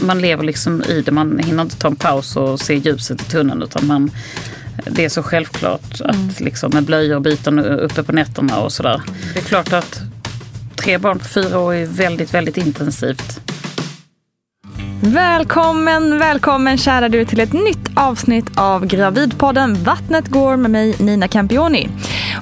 Man lever liksom i det, man hinner inte ta en paus och se ljuset i tunneln utan man det är så självklart att mm. liksom med blöjor och byten uppe på nätterna och sådär. Det är klart att tre barn på fyra år är väldigt, väldigt intensivt. Välkommen, välkommen kära du till ett nytt avsnitt av Gravidpodden Vattnet går med mig Nina Campioni.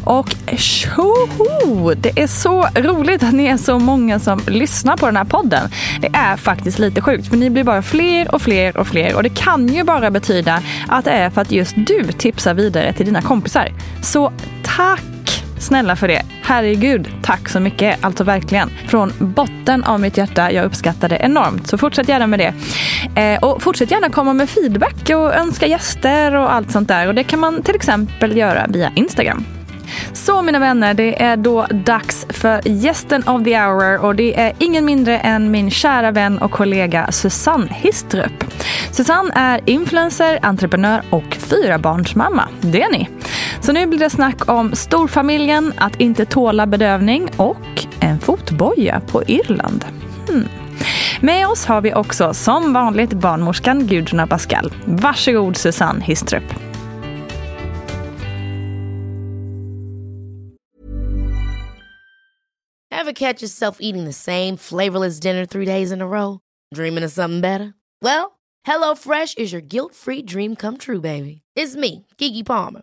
Och tjoho! Det är så roligt att ni är så många som lyssnar på den här podden. Det är faktiskt lite sjukt för ni blir bara fler och fler och fler och det kan ju bara betyda att det är för att just du tipsar vidare till dina kompisar. Så tack snälla för det. Herregud, tack så mycket. Alltså verkligen. Från botten av mitt hjärta. Jag uppskattar det enormt. Så fortsätt gärna med det. Eh, och fortsätt gärna komma med feedback och önska gäster och allt sånt där. Och det kan man till exempel göra via Instagram. Så mina vänner, det är då dags för gästen of the hour och det är ingen mindre än min kära vän och kollega Susanne Histrup. Susanne är influencer, entreprenör och fyrabarnsmamma. Det är ni. Så nu blir det snack om storfamiljen, att inte tåla bedövning och en fotboja på Irland. Hmm. Med oss har vi också som vanligt barnmorskan Gudrun Pascal. Varsågod Susanne Histrup. Have catch yourself eating the same flavorless dinner three days in a row? Dreaming of something better? Well, hello fresh is your guilt free dream come true baby. It's me, Gigi Palmer.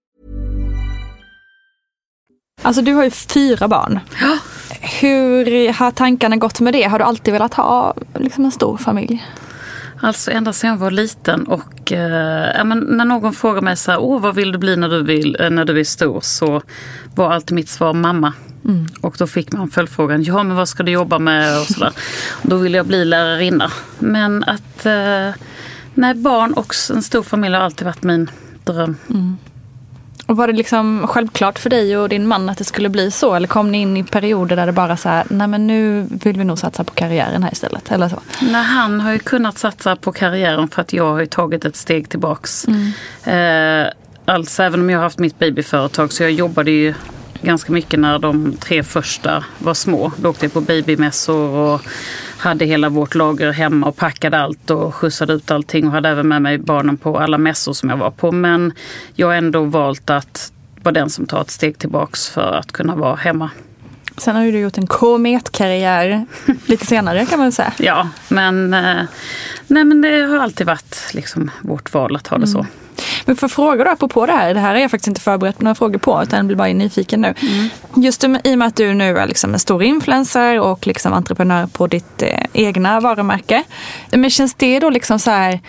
Alltså du har ju fyra barn. Hur har tankarna gått med det? Har du alltid velat ha liksom en stor familj? Alltså ända sedan jag var liten och eh, men när någon frågar mig så här, Åh, vad vill du bli när du, vill, eh, när du är stor? Så var alltid mitt svar mamma. Mm. Och då fick man följdfrågan, ja men vad ska du jobba med? Och så. Då ville jag bli lärarinna. Men att eh, nej, barn och en stor familj har alltid varit min dröm. Mm. Och var det liksom självklart för dig och din man att det skulle bli så? Eller kom ni in i perioder där det bara så här, nej men nu vill vi nog satsa på karriären här istället? Eller så? Nej, han har ju kunnat satsa på karriären för att jag har tagit ett steg tillbaks. Mm. Eh, alltså även om jag har haft mitt babyföretag så jag jobbade ju ganska mycket när de tre första var små. Då åkte jag på babymässor och hade hela vårt lager hemma och packade allt och skjutsade ut allting och hade även med mig barnen på alla mässor som jag var på. Men jag har ändå valt att vara den som tar ett steg tillbaks för att kunna vara hemma. Sen har ju du gjort en kometkarriär lite senare kan man säga. Ja, men, eh, nej, men det har alltid varit liksom vårt val att ha det så. Men för fråga då apropå det här, det här är jag faktiskt inte förberett några frågor på utan jag blir bara nyfiken nu. Mm. Just i och med att du nu är liksom en stor influencer och liksom entreprenör på ditt eh, egna varumärke. Men känns det då liksom så här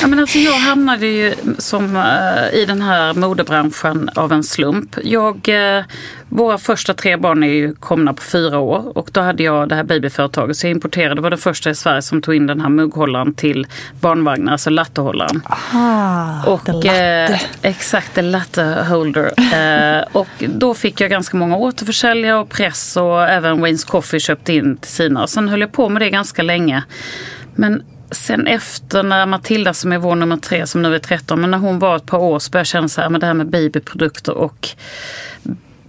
Ja, men alltså jag hamnade ju som, uh, i den här modebranschen av en slump. Jag, uh, våra första tre barn är ju komna på fyra år och då hade jag det här babyföretaget så jag importerade, det var det första i Sverige som tog in den här mugghållaren till barnvagnar, alltså lattehållaren. Aha, och, latte. Uh, exakt, the latte holder. och då fick jag ganska många återförsäljare och press och även Waynes Coffee köpte in till sina. Och sen höll jag på med det ganska länge. Men sen efter när Matilda som är vår nummer tre som nu är 13, men när hon var ett par år så började jag känna så här med det här med babyprodukter och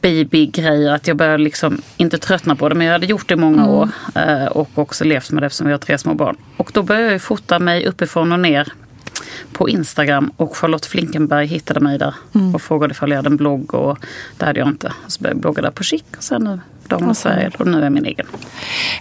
babygrejer att jag började liksom inte tröttna på det men jag hade gjort det i många mm. år eh, och också levt med det eftersom vi har tre små barn. Och då började jag fota mig uppifrån och ner på Instagram och Charlotte Flinkenberg hittade mig där mm. och frågade ifall jag hade en blogg och det hade jag inte. Så började jag blogga där på Chic och sen nu Damernas Sverige och nu är jag min egen.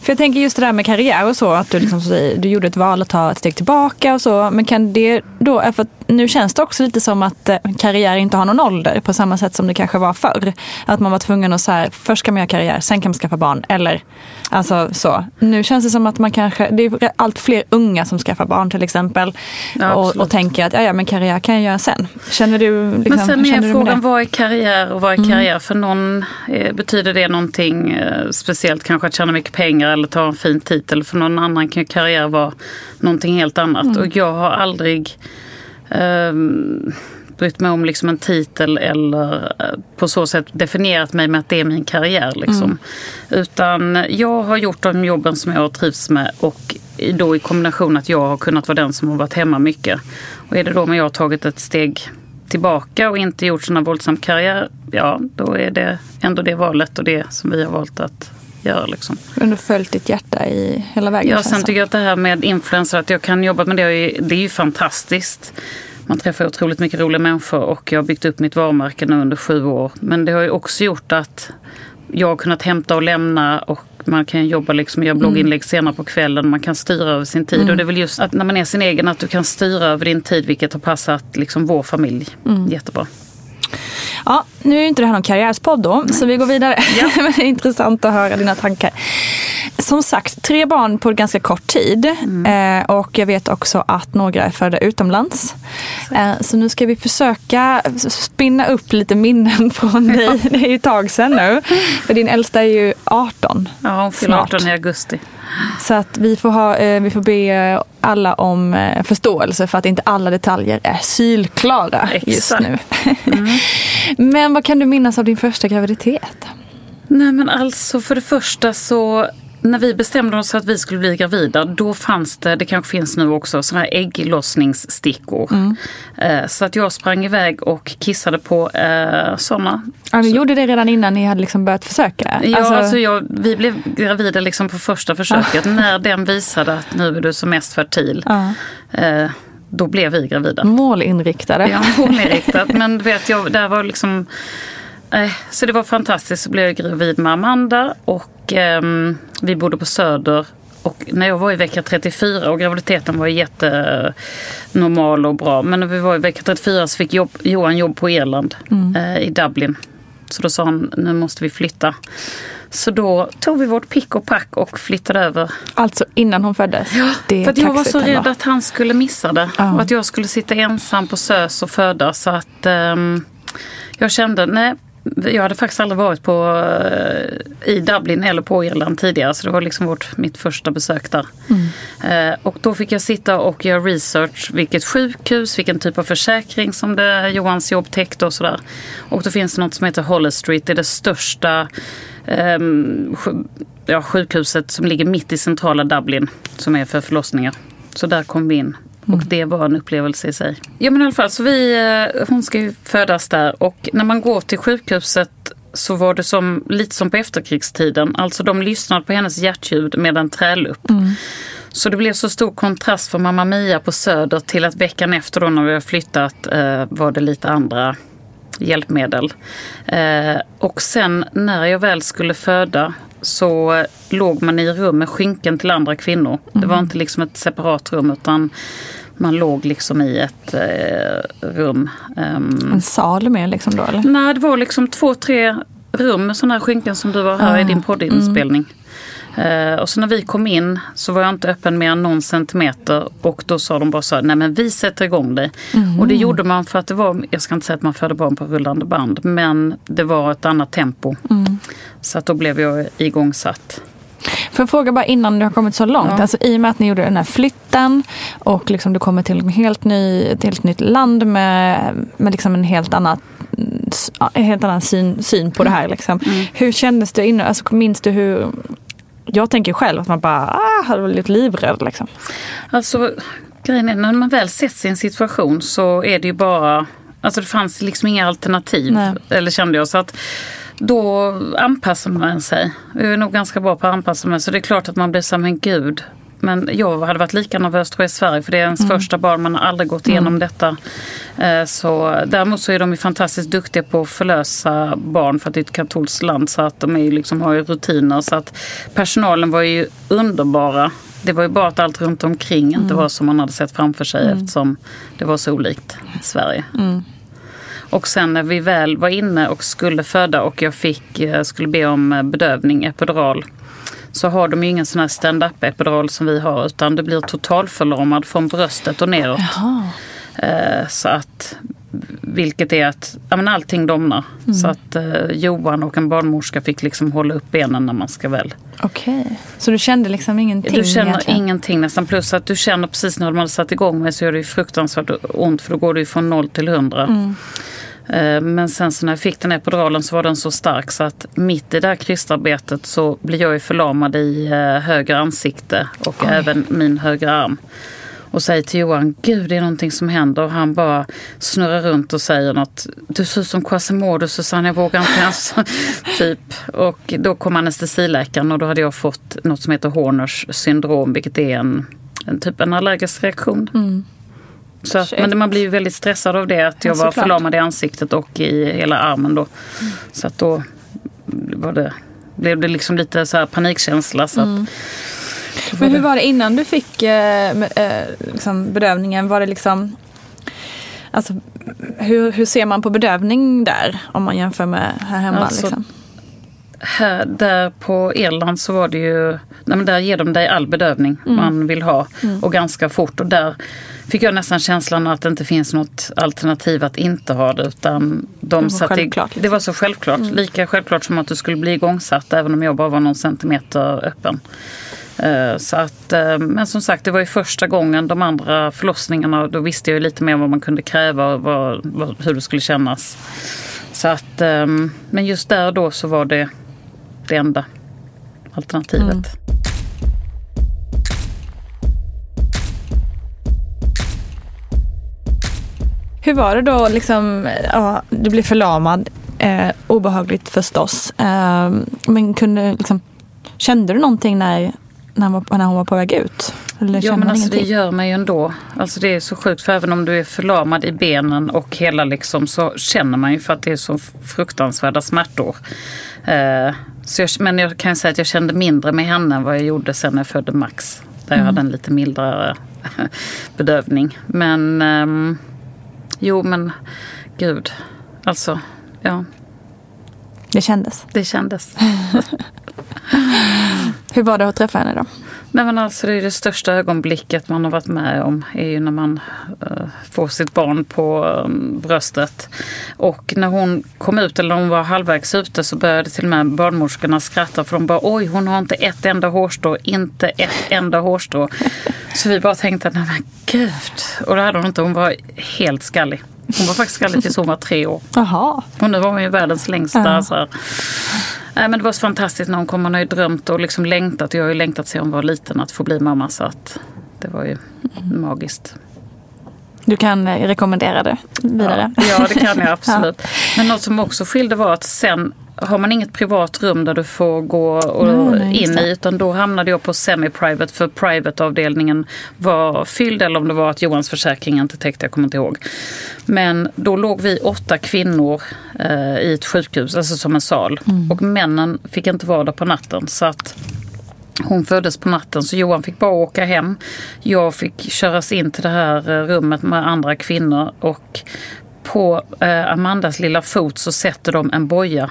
För jag tänker just det där med karriär och så, att du, liksom, du gjorde ett val att ta ett steg tillbaka och så. Men kan det då, för nu känns det också lite som att eh, karriär inte har någon ålder på samma sätt som det kanske var förr. Att man var tvungen att så här, först kan man göra karriär, sen kan man skaffa barn. Eller alltså så. Nu känns det som att man kanske, det är allt fler unga som skaffar barn till exempel. Ja, och, och, tänker att ja, ja, men karriär kan jag göra sen. Känner du? Liksom, men sen är frågan, vad är karriär och vad är mm. karriär? Mm. För någon eh, betyder det någonting eh, speciellt, kanske att tjäna mycket pengar eller ta en fin titel. För någon annan kan karriär vara någonting helt annat. Mm. Och jag har aldrig eh, brytt mig om liksom en titel eller eh, på så sätt definierat mig med att det är min karriär. Liksom. Mm. Utan jag har gjort de jobben som jag har trivts med och då i kombination att jag har kunnat vara den som har varit hemma mycket. Och är det då med jag har tagit ett steg tillbaka och inte gjort sån våldsam karriär, ja då är det ändå det valet och det som vi har valt att göra. Liksom. Du har följt ditt hjärta i hela vägen? Ja, sen tycker jag att det här med influencer, att jag kan jobba med det, det är ju fantastiskt. Man träffar otroligt mycket roliga människor och jag har byggt upp mitt varumärke nu under sju år. Men det har ju också gjort att jag har kunnat hämta och lämna och man kan jobba liksom, göra blogginlägg mm. senare på kvällen. Man kan styra över sin tid. Mm. Och det är väl just att när man är sin egen att du kan styra över din tid vilket har passat liksom, vår familj mm. jättebra. Ja, nu är inte det här någon karriärspodd då, så vi går vidare. Ja. Men det är intressant att höra dina tankar. Som sagt, tre barn på ganska kort tid. Mm. Eh, och jag vet också att några är födda utomlands. Eh, så nu ska vi försöka spinna upp lite minnen från dig. Det är ju ett tag sedan nu. För din äldsta är ju 18. Ja, hon fyller 18 i augusti. Så att vi får, ha, eh, vi får be alla om eh, förståelse för att inte alla detaljer är sylklara Exakt. just nu. Mm. Men vad kan du minnas av din första graviditet? Nej men alltså för det första så när vi bestämde oss för att vi skulle bli gravida, då fanns det, det kanske finns nu också, sådana här ägglossningsstickor. Mm. Eh, så att jag sprang iväg och kissade på eh, sådana. Ja, ni gjorde det redan innan ni hade liksom börjat försöka? Ja, alltså... alltså jag, vi blev gravida liksom på första försöket. Ah. När den visade att nu är du som mest fertil. Ah. Eh, då blev vi gravida. Målinriktade. Ja, målinriktat. Men vet jag, där var liksom Eh, så det var fantastiskt. Så blev jag gravid med Amanda och eh, vi bodde på Söder. Och när jag var i vecka 34 och graviditeten var jättenormal och bra. Men när vi var i vecka 34 så fick jobb, Johan jobb på Irland mm. eh, i Dublin. Så då sa han, nu måste vi flytta. Så då tog vi vårt pick och pack och flyttade över. Alltså innan hon föddes? Ja, för jag var så rädd att han skulle missa det. Ja. Och att jag skulle sitta ensam på SÖS och föda. Så att um, jag kände, nej jag hade faktiskt aldrig varit på, eh, i Dublin eller på Irland tidigare så det var liksom vårt, mitt första besök där. Mm. Eh, och då fick jag sitta och göra research, vilket sjukhus, vilken typ av försäkring som det Johans jobb täckte och sådär. Och då finns det något som heter Holles Street, det är det största ja, sjukhuset som ligger mitt i centrala Dublin som är för förlossningar. Så där kom vi in. Och mm. det var en upplevelse i sig. Ja men i alla fall, så vi, eh, hon ska ju födas där och när man går till sjukhuset så var det som, lite som på efterkrigstiden. Alltså de lyssnade på hennes hjärtljud med en trälupp. Så det blev så stor kontrast för Mamma Mia på Söder till att veckan efter då när vi har flyttat eh, var det lite andra hjälpmedel. Eh, och sen när jag väl skulle föda så låg man i rum med skynken till andra kvinnor. Det var inte liksom ett separat rum utan man låg liksom i ett eh, rum. ehm, En sal med liksom då eller? Nej, det var liksom två, tre rum med sådana här skynken som du var här i din poddinspelning. Eh, och så när vi kom in så var jag inte öppen mer än någon centimeter och då sa de bara så här, nej men vi sätter igång dig. Och det gjorde man för att det var, jag ska inte säga att man födde barn på rullande band, men det var ett annat tempo. Så att då blev jag igångsatt. Får jag fråga bara innan du har kommit så långt. Ja. Alltså, I och med att ni gjorde den här flytten och liksom du kommer till en helt ny, ett helt nytt land med, med liksom en helt annan, en helt annan syn, syn på det här. Liksom. Hur kändes det innan? Alltså, minns du hur... Jag tänker själv att man bara ah, hade lite livrädd. Liksom. Alltså grejen är när man väl sätts i en situation så är det ju bara, alltså det fanns liksom inga alternativ. Nej. Eller kände jag. Så att då anpassar man sig. Jag är nog ganska bra på att anpassa mig. Så det är klart att man blir så här, men gud. Men jag hade varit lika nervös tror jag i Sverige för det är ens första barn, man har aldrig gått igenom detta. Eh, Så, däremot så är de ju fantastiskt duktiga på att förlösa barn för att det är ett katolskt land så att de är liksom, har ju rutiner. Så att personalen var ju underbara. Det var ju bara att allt runt omkring inte var som man hade sett framför sig eftersom det var så olikt Sverige. Och sen när vi väl var inne och skulle föda och jag fick, eh, skulle be om eh, bedövning, epidural. Så har de ju ingen sån här stand-up epidural som vi har utan det blir totalförlamad från bröstet och neråt. Eh, så att, vilket är att ja, men allting domnar. Så att eh, Johan och en barnmorska fick liksom hålla upp benen när man ska väl. Okej. Så du kände liksom ingenting? Du känner egentligen? ingenting nästan. Plus att du känner precis när de hade satt igång mig så gör det ju fruktansvärt ont för då går ju från noll till hundra. Eh, Men sen så när jag fick den här epiduralen så var den så stark så att mitt i det här krystarbetet så blir jag ju förlamad i eh, höger ansikte och även min högra arm. Och säger till Johan, gud det är någonting som händer. Och han bara snurrar runt och säger något. Du ser ut som Quasimodo Susanne, jag vågar inte ens. typ. Och då kom anestesiläkaren och då hade jag fått något som heter Horners syndrom. Vilket är en, en typ en allergisk reaktion. Så att, men man blir ju väldigt stressad av det. Att jag Ja, var förlamad i ansiktet och i hela armen då. Så att då var det, blev det liksom lite så här panikkänsla. Så att, Men hur var det innan du fick eh, eh, liksom bedövningen? Var det liksom... Alltså, hur, hur ser man på bedövning där om man jämför med här hemma? Alltså, liksom? Här, där på Irland så var det ju, nej där ger de dig all bedövning Mm. man vill ha och ganska fort. Och där fick jag nästan känslan att det inte finns något alternativ att inte ha det. Utan de var satte, liksom. Det var så självklart. Lika självklart som att du skulle bli igångsatt även om jag bara var någon centimeter öppen. Eh, Så att, eh, men som sagt, det var ju första gången de andra förlossningarna. Då visste jag ju lite mer vad man kunde kräva och vad, hur det skulle kännas. Så att, eh, men just där då så var det det enda alternativet. Mm. Hur var det då? Liksom, ja, du blev förlamad. Eh, obehagligt förstås. Eh, men kunde, liksom, kände du någonting när, när, hon var, när hon var på väg ut? Eller Ja men alltså det gör man ju ändå. Alltså det är så sjukt för även om du är förlamad i benen och hela liksom så känner man ju för att det är så fruktansvärda smärtor. Eh, så jag, men jag kan säga att jag kände mindre med henne än vad jag gjorde sen när jag födde Max. Där jag hade en lite mildare bedövning. Men ehm, jo men gud. Alltså ja, Det kändes. det kändes. Hur var det att träffa henne då? Nej men alltså det är det största ögonblicket man har varit med om är ju när man äh, får sitt barn på äh, bröstet. Och när hon kom ut, eller när hon var halvvägs ute, så började till och med barnmorskorna skratta för de bara oj hon har inte ett enda hårstrå, inte ett enda hårstrå. Så vi bara tänkte nej men gud. Och det hade hon inte, hon var helt skallig. Hon var faktiskt skallig tills hon var tre år. Jaha. Och nu var hon ju världens längsta. Så här. Nej, men det var så fantastiskt när hon kom. Man har ju drömt och liksom längtat. Jag har ju längtat sedan hon var liten att få bli mamma. Så att det var ju magiskt. Du kan eh, rekommendera det vidare. Ja, ja, det kan jag absolut. Men något som också skilde var att sen har man inget privat rum där du får gå och just in i utan då hamnade jag på semi-private för private-avdelningen var fylld eller om det var att Johans försäkring inte täckte, jag kommer inte ihåg. Men då låg vi åtta kvinnor eh, i ett sjukhus, alltså som en sal. Och männen fick inte vara där på natten. Så att hon föddes på natten så Johan fick bara åka hem. Jag fick köras in till det här eh, rummet med andra kvinnor och på eh, Amandas lilla fot så sätter de en boja.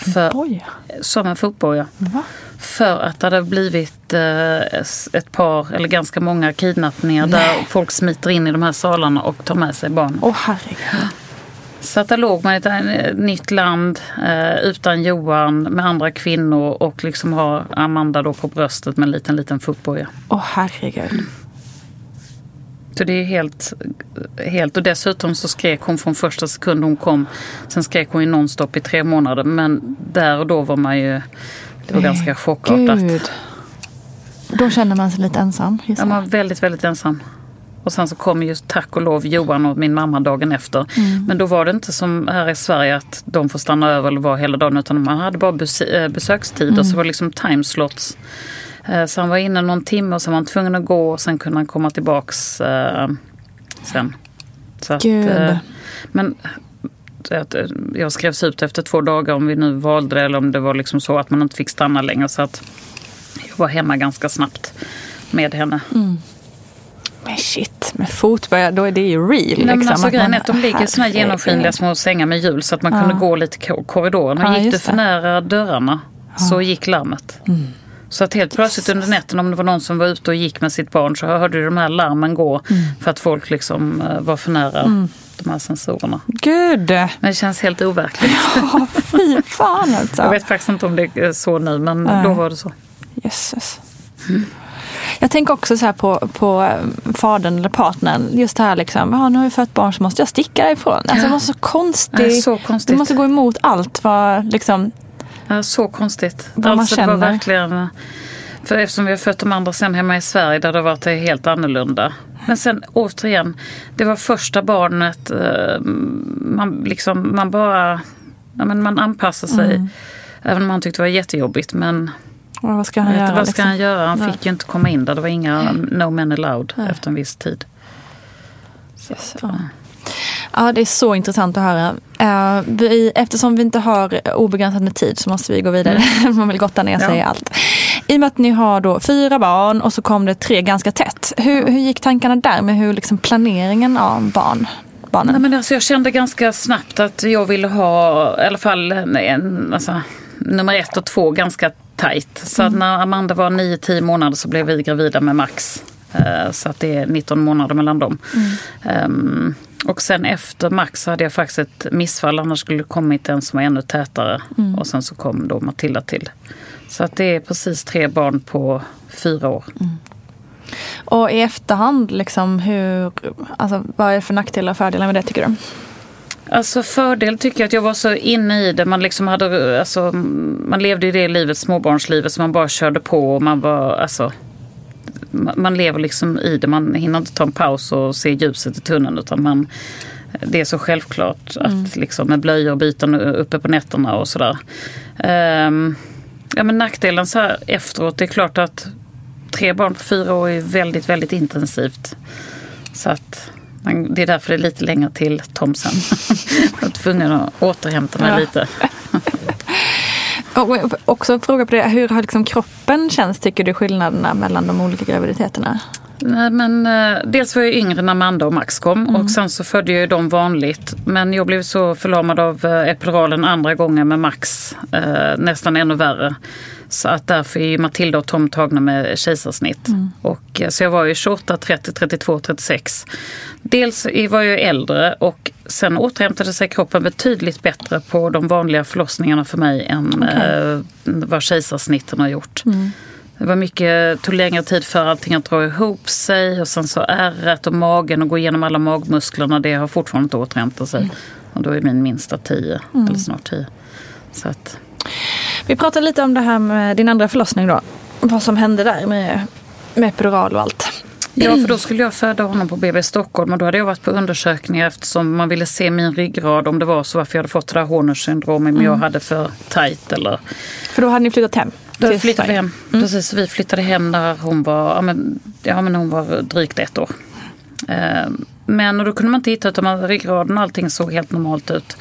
För, som en fotboja. Va? För att det hade blivit eh, ett par, eller ganska många kidnappningar där folk smiter in i de här salarna och tar med sig barn. Åh herregud. Så att där låg man i ett eh, nytt land eh, utan Johan med andra kvinnor och liksom har Amanda då på bröstet med en liten, liten fotboja. Åh herregud. Så det är helt, helt... Och dessutom så skrek hon från första sekund hon kom. Sen skrek hon ju nonstop i tre månader. Men där och då var man ju... Det var ganska chockartat. Gud. Då känner man sig lite ensam. Jag jag. var väldigt, väldigt ensam. Och sen så kom just tack och lov Johan och min mamma dagen efter. Men då var det inte som här i Sverige att de får stanna över eller vara hela dagen. Utan man hade bara eh, besökstider. Så det var liksom timeslots. Eh, Så han var inne någon timme och sen var han tvungen att gå och sen kunde han komma tillbaks eh, sen. Så att, eh, men jag skrevs ut efter två dagar om vi nu valde det eller om det var liksom så att man inte fick stanna längre. Så att jag var hemma ganska snabbt med henne. Men shit, med fotboja, då är det ju real. Nej, men liksom, alltså, att grejen är att de ligger i såna här genomskinliga små sängar med hjul så att man kunde gå lite i korridoren. Och Ja, gick du för nära dörrarna så gick larmet. Så att helt plötsligt under nätten om det var någon som var ute och gick med sitt barn så hörde du de här larmen gå för att folk liksom eh, var för nära de här sensorerna. Gud! Men det känns helt overkligt. Ja, fy fan alltså. Jag vet faktiskt inte om det är så nu men Nej. då var det så. Jösses. Jag tänker också så här på, på eh, fadern eller partnern. Just det här liksom, ja, nu har jag fött barn så måste jag sticka därifrån. Alltså, Ja. det var så konstigt. Nej, så konstigt. Det måste gå emot allt vad liksom, Ja, så konstigt. Vad man alltså, det var känner. verkligen... För eftersom vi har fött de andra sen hemma i Sverige där det har varit helt annorlunda. Men sen återigen, det var första barnet. eh, Man, liksom, man bara... Ja, men man anpassar sig. Mm. Även om han tyckte det var jättejobbigt. Men vad vad ska han göra? vad ska liksom? han göra? Han Nej. fick ju inte komma in där. Det var inga no men allowed efter en viss tid. Så, Ja. Ja, det är så intressant att höra. Eh, vi, eftersom vi inte har obegränsat med tid så måste vi gå vidare. Man vill gotta ner sig Ja. i allt. I och med att ni har då fyra barn och så kom det tre ganska tätt. Hur, hur gick tankarna där med hur liksom planeringen av barn, barnen? Nej, men alltså, jag kände ganska snabbt att jag ville ha i alla fall en, alltså, nummer ett och två ganska tajt. Så att när Amanda var 9-10 månader så blev vi gravida med Max. Eh, Så att det är 19 månader mellan dem. Ehm, och sen efter Max hade jag faktiskt ett missfall. Annars skulle det kommit en som var ännu tätare. Och sen så kom då Matilda till. Så att det är precis tre barn på fyra år. Och i efterhand, liksom, hur, alltså, vad är det för nackdelar och fördelar med det tycker du? Alltså fördel tycker jag att jag var så inne i det. Man, liksom hade, alltså, man levde i det livet, småbarnslivet, så man bara körde på. Och man, var, alltså, man, lever liksom i det. Man hinner inte ta en paus och se ljuset i tunneln. Utan man, det är så självklart att liksom, med blöjor och byten uppe på nätterna och sådär. Ehm, ja, men nackdelen så här efteråt, det är klart att tre barn på fyra år är väldigt, väldigt intensivt. Så att man, det är därför det är lite längre till Tom sen. Jag var tvungen att återhämta mig Ja. lite. Och också en fråga på det, hur har liksom kroppen känts tycker du skillnaderna mellan de olika graviditeterna? Nej, men, eh, dels var jag yngre när Amanda och Max kom och sen så födde jag ju dem vanligt. Men jag blev så förlamad av eh, epiduralen andra gången med Max, eh, nästan ännu värre. Så att därför är Matilda och Tom tagna med kejsarsnitt. Och, eh, så jag var ju 28, 30, 32, 36. Dels var jag äldre och sen återhämtade sig kroppen betydligt bättre på de vanliga förlossningarna för mig än eh, vad kejsarsnitten har gjort. Det var mycket, tog längre tid för allting att dra ihop sig och sen så ärret och magen och gå igenom alla magmusklerna. Det har fortfarande inte återhämtat sig. Och då är min minsta tio, eller snart tio. Så att, Vi pratade lite om det här med din andra förlossning då. Vad som hände där med, med epidural och allt. Ja, för då skulle jag föda honom på BB Stockholm och då hade jag varit på undersökningar eftersom man ville se min ryggrad om det var så varför jag hade fått det där Horners syndrom om jag hade för tajt eller... För då hade ni flyttat hem? Då flyttade vi hem. Precis, vi flyttade hem när hon var, ja men, ja, men hon var drygt ett år. Eh, Men och då kunde man inte hitta utan ryggraden och allting såg helt normalt ut.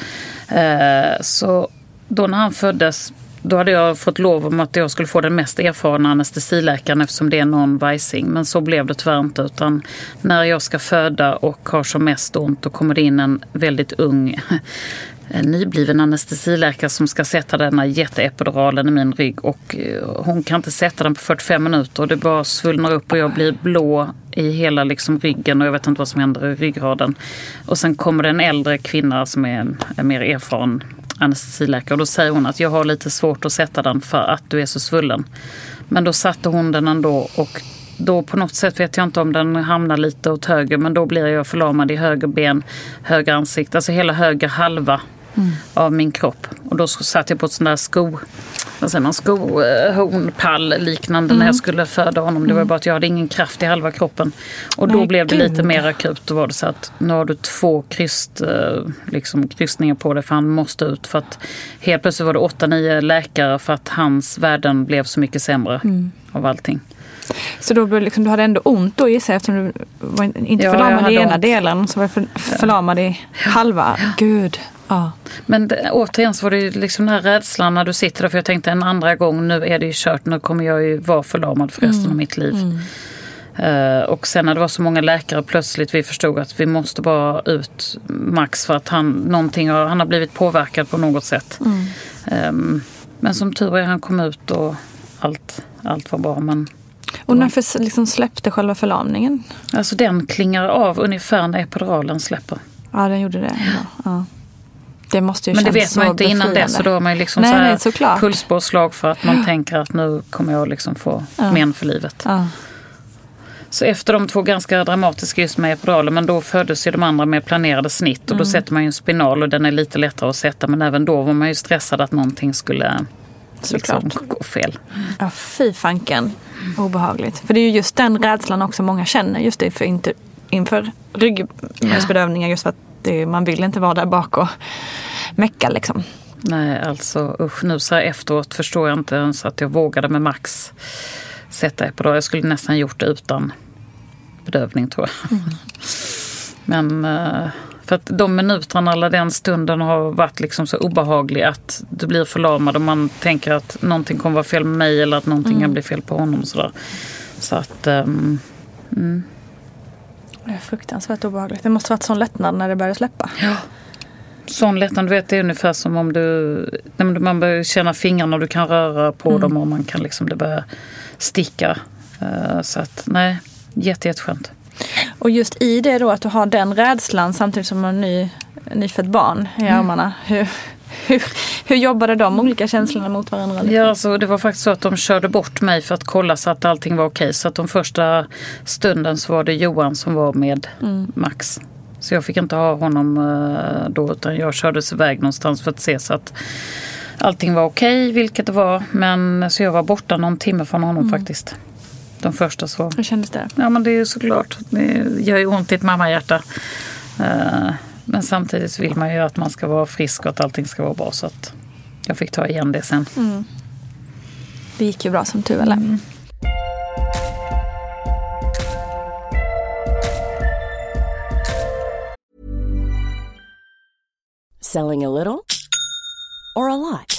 Eh, Så då när han föddes då hade jag fått lov om att jag skulle få den mest erfarna anestesiläkaren eftersom det är någon vajsing. Men så blev det tyvärr inte. Utan när jag ska föda och har som mest ont då kommer det in en väldigt ung en nybliven anestesiläkare som ska sätta denna jätteepiduralen i min rygg. Och eh, hon kan inte sätta den på 45 minuter. Och det bara svullnar upp och jag blir blå i hela liksom ryggen och jag vet inte vad som händer i ryggraden. Och sen kommer det en äldre kvinna som är en, en mer erfaren anestesiläkare och då säger hon att jag har lite svårt att sätta den för att du är så svullen. Men då satte hon den ändå och då på något sätt vet jag inte om den hamnar lite åt höger men då blir jag förlamad i höger ben, höger ansikte, alltså hela höger halva av min kropp. Och då satt jag på ett sånt där sko, vad säger man, skohornpall liknande när jag skulle föda honom. Det var bara att jag hade ingen kraft i halva kroppen. Och då Nej, blev det gud. lite mer akut. Då var det så att nu har du två kryst, eh, liksom, krystningar på dig för han måste ut. För att helt plötsligt var det åtta, nio läkare för att hans värden blev så mycket sämre av allting. Så då liksom, du hade ändå ont då gissar jag eftersom du var inte Ja, förlamad i ena ont. delen så var du för, förlamad i halva. Gud. Ja. Men återigen så var det ju liksom den här rädslan när du sitter där. För jag tänkte en andra gång, nu är det ju kört. Nu kommer jag ju vara förlamad för resten av mitt liv. Eh, och sen när det var så många läkare plötsligt vi förstod att vi måste bara ut Max för att han, någonting har, han har blivit påverkad på något sätt. Ehm, men som tur är han kom ut och allt, allt var bra. Men Och när liksom släppte själva förlamningen? alltså den klingar av ungefär när epiduralen släpper. Ja, den gjorde det. Ja. Ja. Det måste ju Men det vet man ju så inte innan befriande. dess och då har man ju liksom Nej, så här nej, pulspåslag för att man tänker att nu kommer jag liksom få men för livet. Ja. Så efter de två ganska dramatiska just med epiduralen, men då föddes ju de andra med planerade snitt och Mm. då sätter man ju en spinal och den är lite lättare att sätta men även då var man ju stressad att någonting skulle liksom, Såklart. gå fel. Ja, fy fanken. Obehagligt. För det är ju just den rädslan också många känner just det för inter, inför ryggmärgsbedövningar. Just för att det, man vill inte vara där bak och mecka liksom. Nej, alltså usch, nu så här efteråt förstår jag inte ens att jag vågade med Max sätta epidural. Jag skulle nästan gjort det utan bedövning tror jag. Mm. Men eh, för att de minuterna eller den stunden har varit liksom så obehaglig att du blir förlamad och man tänker att någonting kommer vara fel med mig eller att någonting Mm. kan bli fel på honom. Och sådär. Så att, ehm, Det är fruktansvärt obehagligt. Det måste varit sån lättnad när det började släppa. sån lättnad, du vet det är ungefär som om du, man börjar känna fingrarna och du kan röra på dem och man kan liksom, det börjar sticka. Eh, Så att nej, jätte, jätteskönt. Och just i det då att du har den rädslan samtidigt som en ny, nyfött barn i armarna. Hur, hur, hur jobbade de olika känslorna mot varandra? Ja, alltså, det var faktiskt så att de körde bort mig för att kolla så att allting var okej. Så att de första stunden så var det Johan som var med Max. Så jag fick inte ha honom eh, då utan jag kördes iväg någonstans för att se så att allting var okej, vilket det var. Men så jag var borta någon timme från honom faktiskt. De första så. Hur kändes det? Ja men det är ju såklart. Det gör ju ont i ett mammahjärta. Eh, Men samtidigt vill man ju att man ska vara frisk och att allting ska vara bra. Så att jag fick ta igen det sen. Det gick ju bra som tur eller? Selling a little or a lot?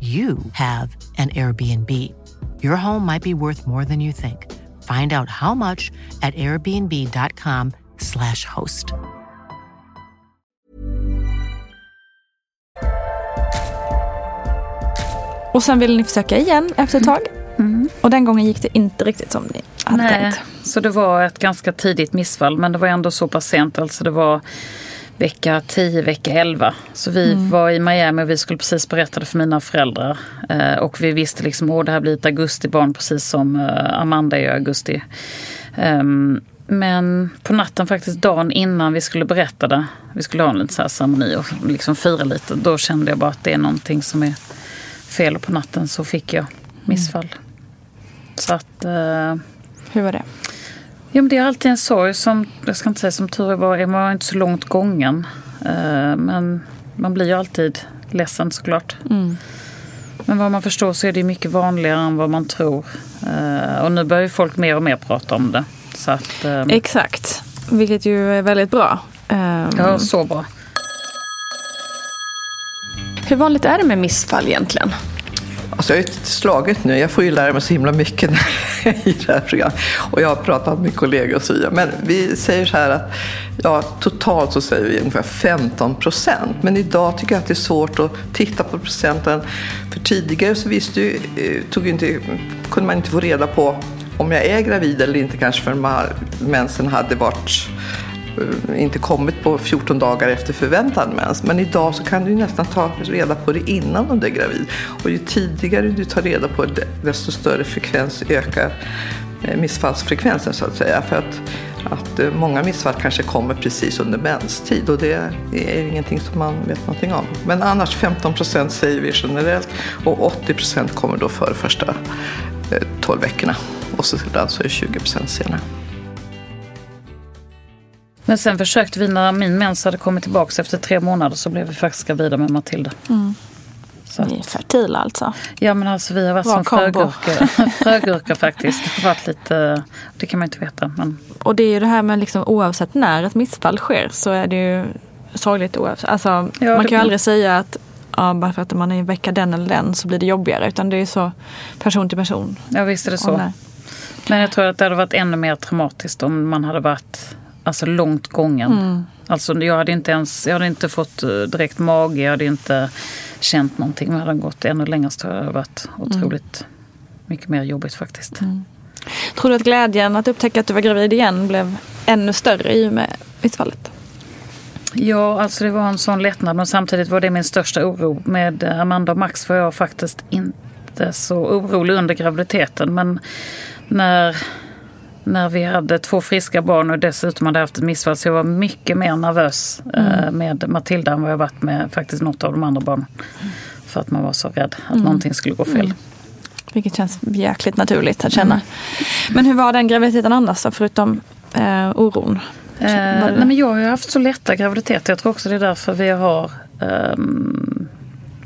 you have an Airbnb. Your home might be worth more than you think. Find out how much at airbnb.com/slash host. Och sen ville ni försöka igen efter ett tag. Och den gången gick det inte riktigt som ni hade Nej, tänkt. så det var ett ganska tidigt missfall men det var ändå så pass sent. Alltså det var vecka 10, vecka 11. Så vi var i Miami och vi skulle precis berätta det för mina föräldrar. Eh, och vi visste liksom att det här blir ett augustibarn precis som eh, Amanda är i augusti. Ehm, men på natten faktiskt dagen innan vi skulle berätta det, vi skulle ha en liten så här ceremoni och liksom fira lite. Då kände jag bara att det är någonting som är fel och på natten så fick jag missfall. Så att... Eh, Hur var det? Ja, men det är alltid en sorg som, jag ska inte säga som tur var, man var inte så långt gången. Eh, men man blir ju alltid ledsen såklart. Men vad man förstår så är det mycket vanligare än vad man tror. Eh, och nu börjar ju folk mer och mer prata om det. Så att, eh, Exakt. Vilket ju är väldigt bra. Ehm, ja, så bra. Hur vanligt är det med missfall egentligen? Alltså jag är slaget nu. Jag får ju lära mig så himla mycket i det här programmet. Och jag har pratat med kollegor och så vidare. Men vi säger så här att ja, totalt så säger vi ungefär 15 procent. Men idag tycker jag att det är svårt att titta på procenten. För tidigare så visste ju, eh, tog ju inte, kunde man inte få reda på om jag är gravid eller inte kanske förrän mensen hade varit Eh, inte kommit på 14 dagar efter förväntad mens. Men idag så kan du nästan ta reda på det innan du är gravid. Och ju tidigare du tar reda på det, desto större frekvens ökar eh, missfallsfrekvensen så att säga. För att, att eh, många missfall kanske kommer precis under menstid och det är ingenting som man vet någonting om. Men annars 15 procent säger vi generellt och 80 procent kommer då före första 12 veckorna. Och sedan så är det 20 procent senare. Men sen försökte vi när min mens hade kommit tillbaka efter tre månader så blev vi faktiskt gravida med Matilda. Så Ni är fertila alltså. Ja men alltså vi har varit Bra som frögurkor, frögurkor faktiskt. Det har varit lite, det kan man inte veta. Men Och det är ju det här med liksom, oavsett när ett missfall sker så är det ju sorgligt oavsett. Alltså, man det kan ju blir- aldrig säga att ja, bara för att man är i vecka den eller den så blir det jobbigare. Utan det är ju så person till person. ja visst är det så. Men jag tror att det hade varit ännu mer traumatiskt om man hade varit alltså, långt gången. Mm. Alltså jag hade inte ens, jag hade inte fått eh, direkt mage, jag hade inte känt någonting. Men hade gått ännu längre så hade det varit otroligt mycket mer jobbigt faktiskt. Tror du att glädjen att upptäcka att du var gravid igen blev ännu större i och med missfallet? Ja, alltså det var en sån lättnad men samtidigt var det min största oro. Med Amanda och Max var jag faktiskt inte så orolig under graviditeten. Men när, när vi hade två friska barn och dessutom hade haft ett missfall. Så jag var mycket mer nervös eh, Mm. med Matilda än vad jag varit med faktiskt något av de andra barnen. För att man var så rädd att Mm. någonting skulle gå fel. Mm. Vilket känns jäkligt naturligt att känna. Men hur var den graviditeten annars då, förutom eh, oron? Eh, nej, men jag har ju haft så lätta graviditeter. Jag tror också det är därför vi har ehm,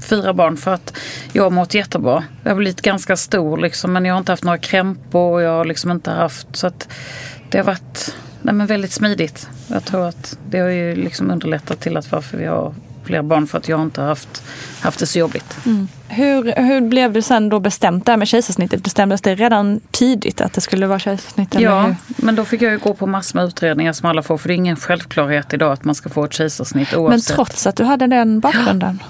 fyra barn. För att jag har mått jättebra. Jag har blivit ganska stor liksom, men jag har inte haft några krämpor. Och jag har liksom inte haft... Så att det har varit nej, men väldigt smidigt. Jag tror att det har ju liksom underlättat till att varför vi har fler barn. För att jag inte har haft, haft det så jobbigt. Hur, hur blev det sen då bestämt där med kejsarsnittet? Bestämdes det redan tidigt att det skulle vara kejsarsnitt? Ja, men då fick jag ju gå på massor med utredningar som alla får. För det är ingen självklarhet idag att man ska få ett kejsarsnitt Men oavsett. trots att du hade den bakgrunden?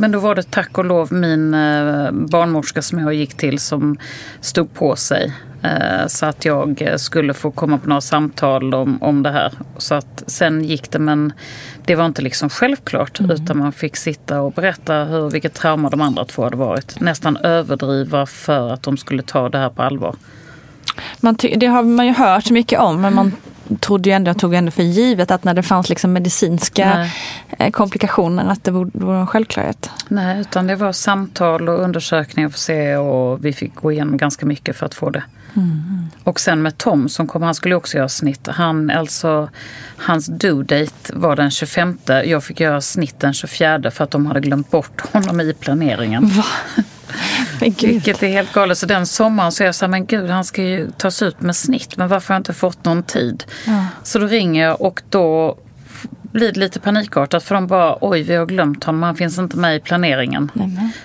Men då var det tack och lov min eh, barnmorska som jag gick till som stod på sig. Eh, så att jag eh, skulle få komma på några samtal om, om det här. Så att sen gick det men det var inte liksom självklart. Utan man fick sitta och berätta hur, vilket trauma de andra två hade varit. Nästan överdriva för att de skulle ta det här på allvar. Man det har man ju hört så mycket om men man trodde ju ändå, tog ändå för givet att när det fanns liksom medicinska Nej. eh, komplikationer att det vore, en självklarhet. Nej, utan det var samtal och undersökningar för att se och vi fick gå igenom ganska mycket för att få det. Och sen med Tom som kom, han skulle också göra snitt. Han, alltså, hans due date var den 25. Jag fick göra snitt den 24 för att de hade glömt bort honom i planeringen. Men gud. Vilket är helt galet. Så den sommaren så är jag så här, men gud han ska ju tas ut med snitt. Men varför har jag inte fått någon tid? Ja. Så då ringer jag och då blir det lite panikartat för de bara oj vi har glömt honom, han finns inte med i planeringen.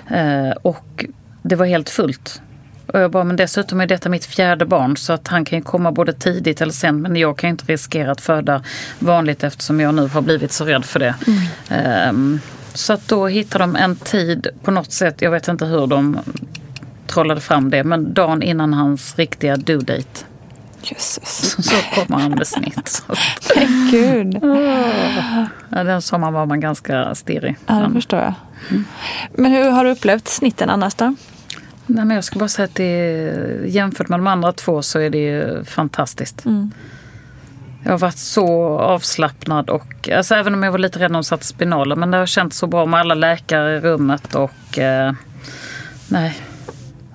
Eh, och det var helt fullt. Och jag bara, men dessutom är detta mitt fjärde barn så att han kan ju komma både tidigt eller sen men jag kan ju inte riskera att föda vanligt eftersom jag nu har blivit så rädd för det. Ehm, så att då hittade de en tid på något sätt, jag vet inte hur de trollade fram det, men dagen innan hans riktiga due date. Jösses. Så kommer han med snitt. Gud. ja, den sommaren var man ganska stirrig. Ja, det förstår jag. Men hur har du upplevt snitten annars då? Nej, men jag ska bara säga att det jämfört med de andra två så är det ju fantastiskt. Mm. Jag har varit så avslappnad och alltså, även om jag var lite rädd när de satte spinaler men det har känts så bra med alla läkare i rummet och eh, nej.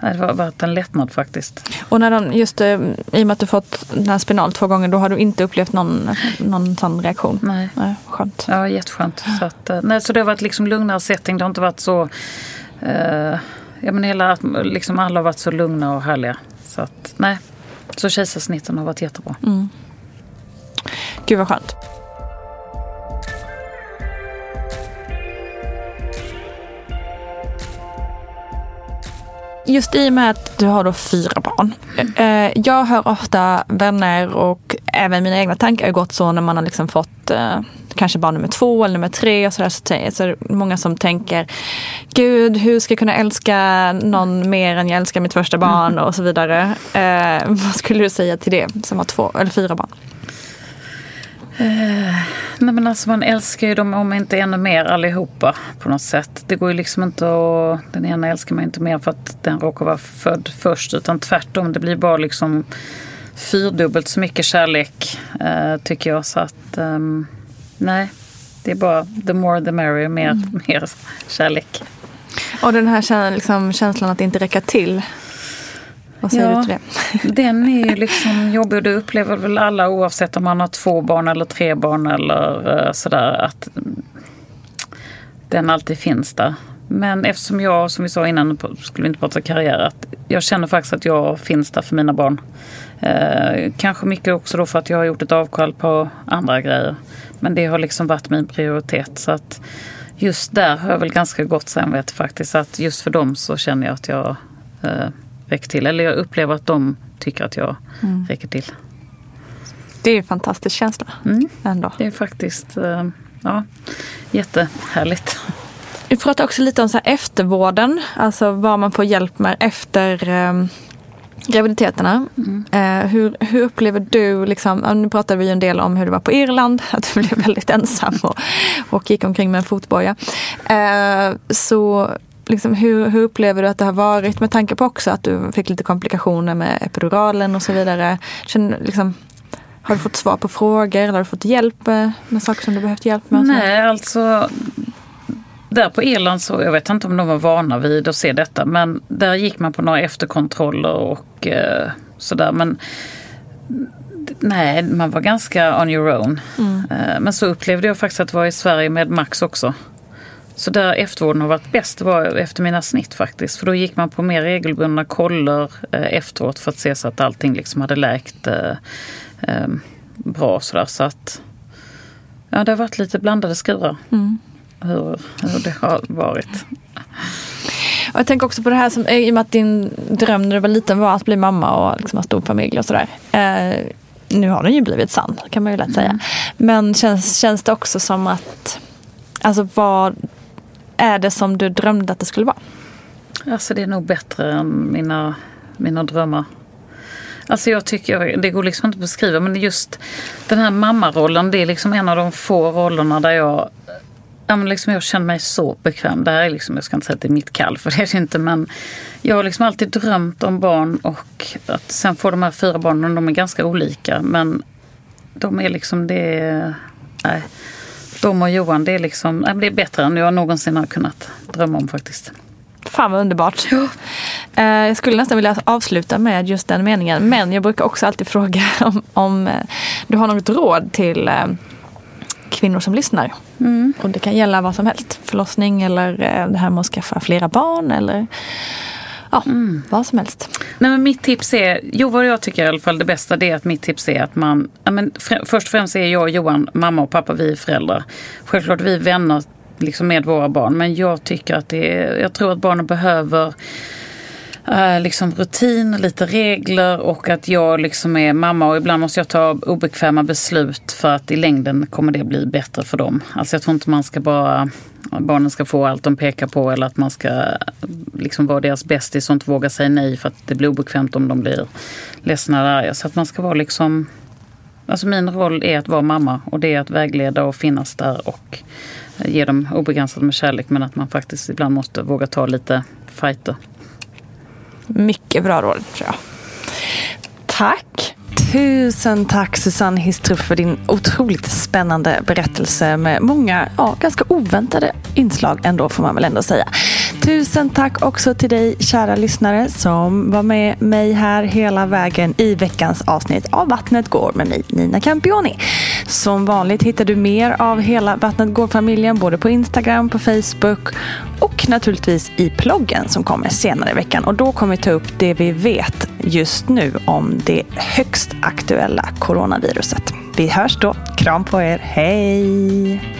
Nej, Det har varit en lättnad faktiskt. Och när de, just eh, i och med att du fått den här spinal två gånger, då har du inte upplevt någon, någon sån reaktion? Nej. Nej skönt. Ja, jätteskönt. Så, att, eh, nej, så det har varit liksom lugnare setting. Det har inte varit så... Eh, ja, men hela, liksom alla har varit så lugna och härliga. Så att, nej. Så kejsarsnitten har varit jättebra. Mm. Gud vad skönt. Just i och med att du har då fyra barn. Eh, Jag hör ofta vänner och även mina egna tankar har gått så när man har liksom fått eh, kanske barn nummer två eller nummer tre och sådär. Så, tän- så är det många som tänker Gud, hur ska jag kunna älska någon mer än jag älskar mitt första barn och så vidare. Eh, vad skulle du säga till det som har två eller fyra barn? Nej men alltså man älskar ju dem om inte ännu mer allihopa på något sätt. Det går ju liksom inte att... Den ena älskar man inte mer för att den råkar vara född först. Utan tvärtom, det blir bara liksom fyrdubbelt så mycket kärlek eh, tycker jag. Så att ehm, nej, det är bara the more the merrier, mer, mer kärlek. Och den här liksom, känslan att inte räcka till. Vad säger Ja. du till det? Den är ju liksom jobbig och det upplever väl alla oavsett om man har två barn eller tre barn eller eh, sådär. Att den alltid finns där. Men eftersom jag, som vi sa innan, skulle inte prata karriär, att jag känner faktiskt att jag finns där för mina barn. Eh, kanske mycket också då för att jag har gjort ett avkall på andra grejer. Men det har liksom varit min prioritet. Så att just där har jag väl ganska gott samvete faktiskt. Att just för dem så känner jag att jag eh, räcker till. Eller jag upplever att de tycker att jag Mm. räcker till. Det är en fantastisk känsla Mm. ändå. Det är faktiskt eh, ja, jättehärligt. Vi pratar också lite om så här eftervården, alltså vad man får hjälp med efter eh, graviditeterna. Eh, hur, hur upplever du, liksom, nu pratade vi ju en del om hur det var på Irland, att du blev väldigt ensam och, och gick omkring med en fotboja. Eh, så liksom, hur, hur upplever du att det har varit med tanke på också att du fick lite komplikationer med epiduralen och så vidare? Känner, liksom, har du fått svar på frågor eller har du fått hjälp med, med saker som du behövt hjälp med? Nej, alltså där på Irland så, jag vet inte om de var vana vid att se detta, men där gick man på några efterkontroller och eh, sådär. Men nej, man var ganska on your own. Mm. Eh, men så upplevde jag faktiskt att vara i Sverige med Max också. Så där eftervården har varit bäst var efter mina snitt faktiskt. För då gick man på mer regelbundna koller eh, efteråt för att se så att allting liksom hade läkt eh, eh, bra. Sådär. Så att, ja, det har varit lite blandade skurar. Mm. Hur, hur det har varit. Och jag tänker också på det här som, i och med att din dröm när du var liten var att bli mamma och liksom ha stor familj och sådär. Eh, nu har den ju blivit sann kan man ju lätt säga. Mm. Men känns, känns det också som att, alltså vad är det som du drömde att det skulle vara? Alltså det är nog bättre än mina, mina drömmar. Alltså jag tycker, det går liksom inte att beskriva, men just den här mammarollen, det är liksom en av de få rollerna där jag Ja, men liksom jag känner mig så bekväm. Det här är liksom, jag ska inte säga att det är mitt kall, för det är det inte. Men jag har liksom alltid drömt om barn och att sen få de här fyra barnen, de är ganska olika. Men de är liksom det... Nej. De och Johan, det är liksom, det är bättre än jag någonsin har kunnat drömma om faktiskt. Fan vad underbart. Ja. Eh, jag skulle nästan vilja avsluta med just den meningen. Men jag brukar också alltid fråga om, om eh, du har något råd till eh, kvinnor som lyssnar. Mm. Och det kan gälla vad som helst. Förlossning eller det här med att skaffa flera barn eller ja, mm. vad som helst. Nej, men mitt tips är, jo vad jag tycker i alla fall det bästa det är att mitt tips är att man, ja, men först och främst är jag och Johan mamma och pappa, vi är föräldrar. Självklart vi är vänner liksom med våra barn men jag tycker att det är, jag tror att barnen behöver Eh, liksom rutin, lite regler och att jag liksom är mamma och ibland måste jag ta obekväma beslut för att i längden kommer det bli bättre för dem. Alltså jag tror inte man ska bara, barnen ska få allt de pekar på eller att man ska liksom vara deras bästis och inte våga säga nej för att det blir obekvämt om de blir ledsna eller arga. Så att man ska vara liksom, alltså min roll är att vara mamma och det är att vägleda och finnas där och ge dem obegränsat med kärlek men att man faktiskt ibland måste våga ta lite fighter. Mycket bra råd tror jag. Tack. Tusen tack Susanne Histrup för din otroligt spännande berättelse med många ja, ganska oväntade inslag ändå får man väl ändå säga. Tusen tack också till dig kära lyssnare som var med mig här hela vägen i veckans avsnitt av Vattnet går med mig Nina Campioni. Som vanligt hittar du mer av hela Vattnet går-familjen både på Instagram, på Facebook och naturligtvis i ploggen som kommer senare i veckan. Och då kommer vi ta upp det vi vet just nu om det högst aktuella coronaviruset. Vi hörs då. Kram på er. Hej!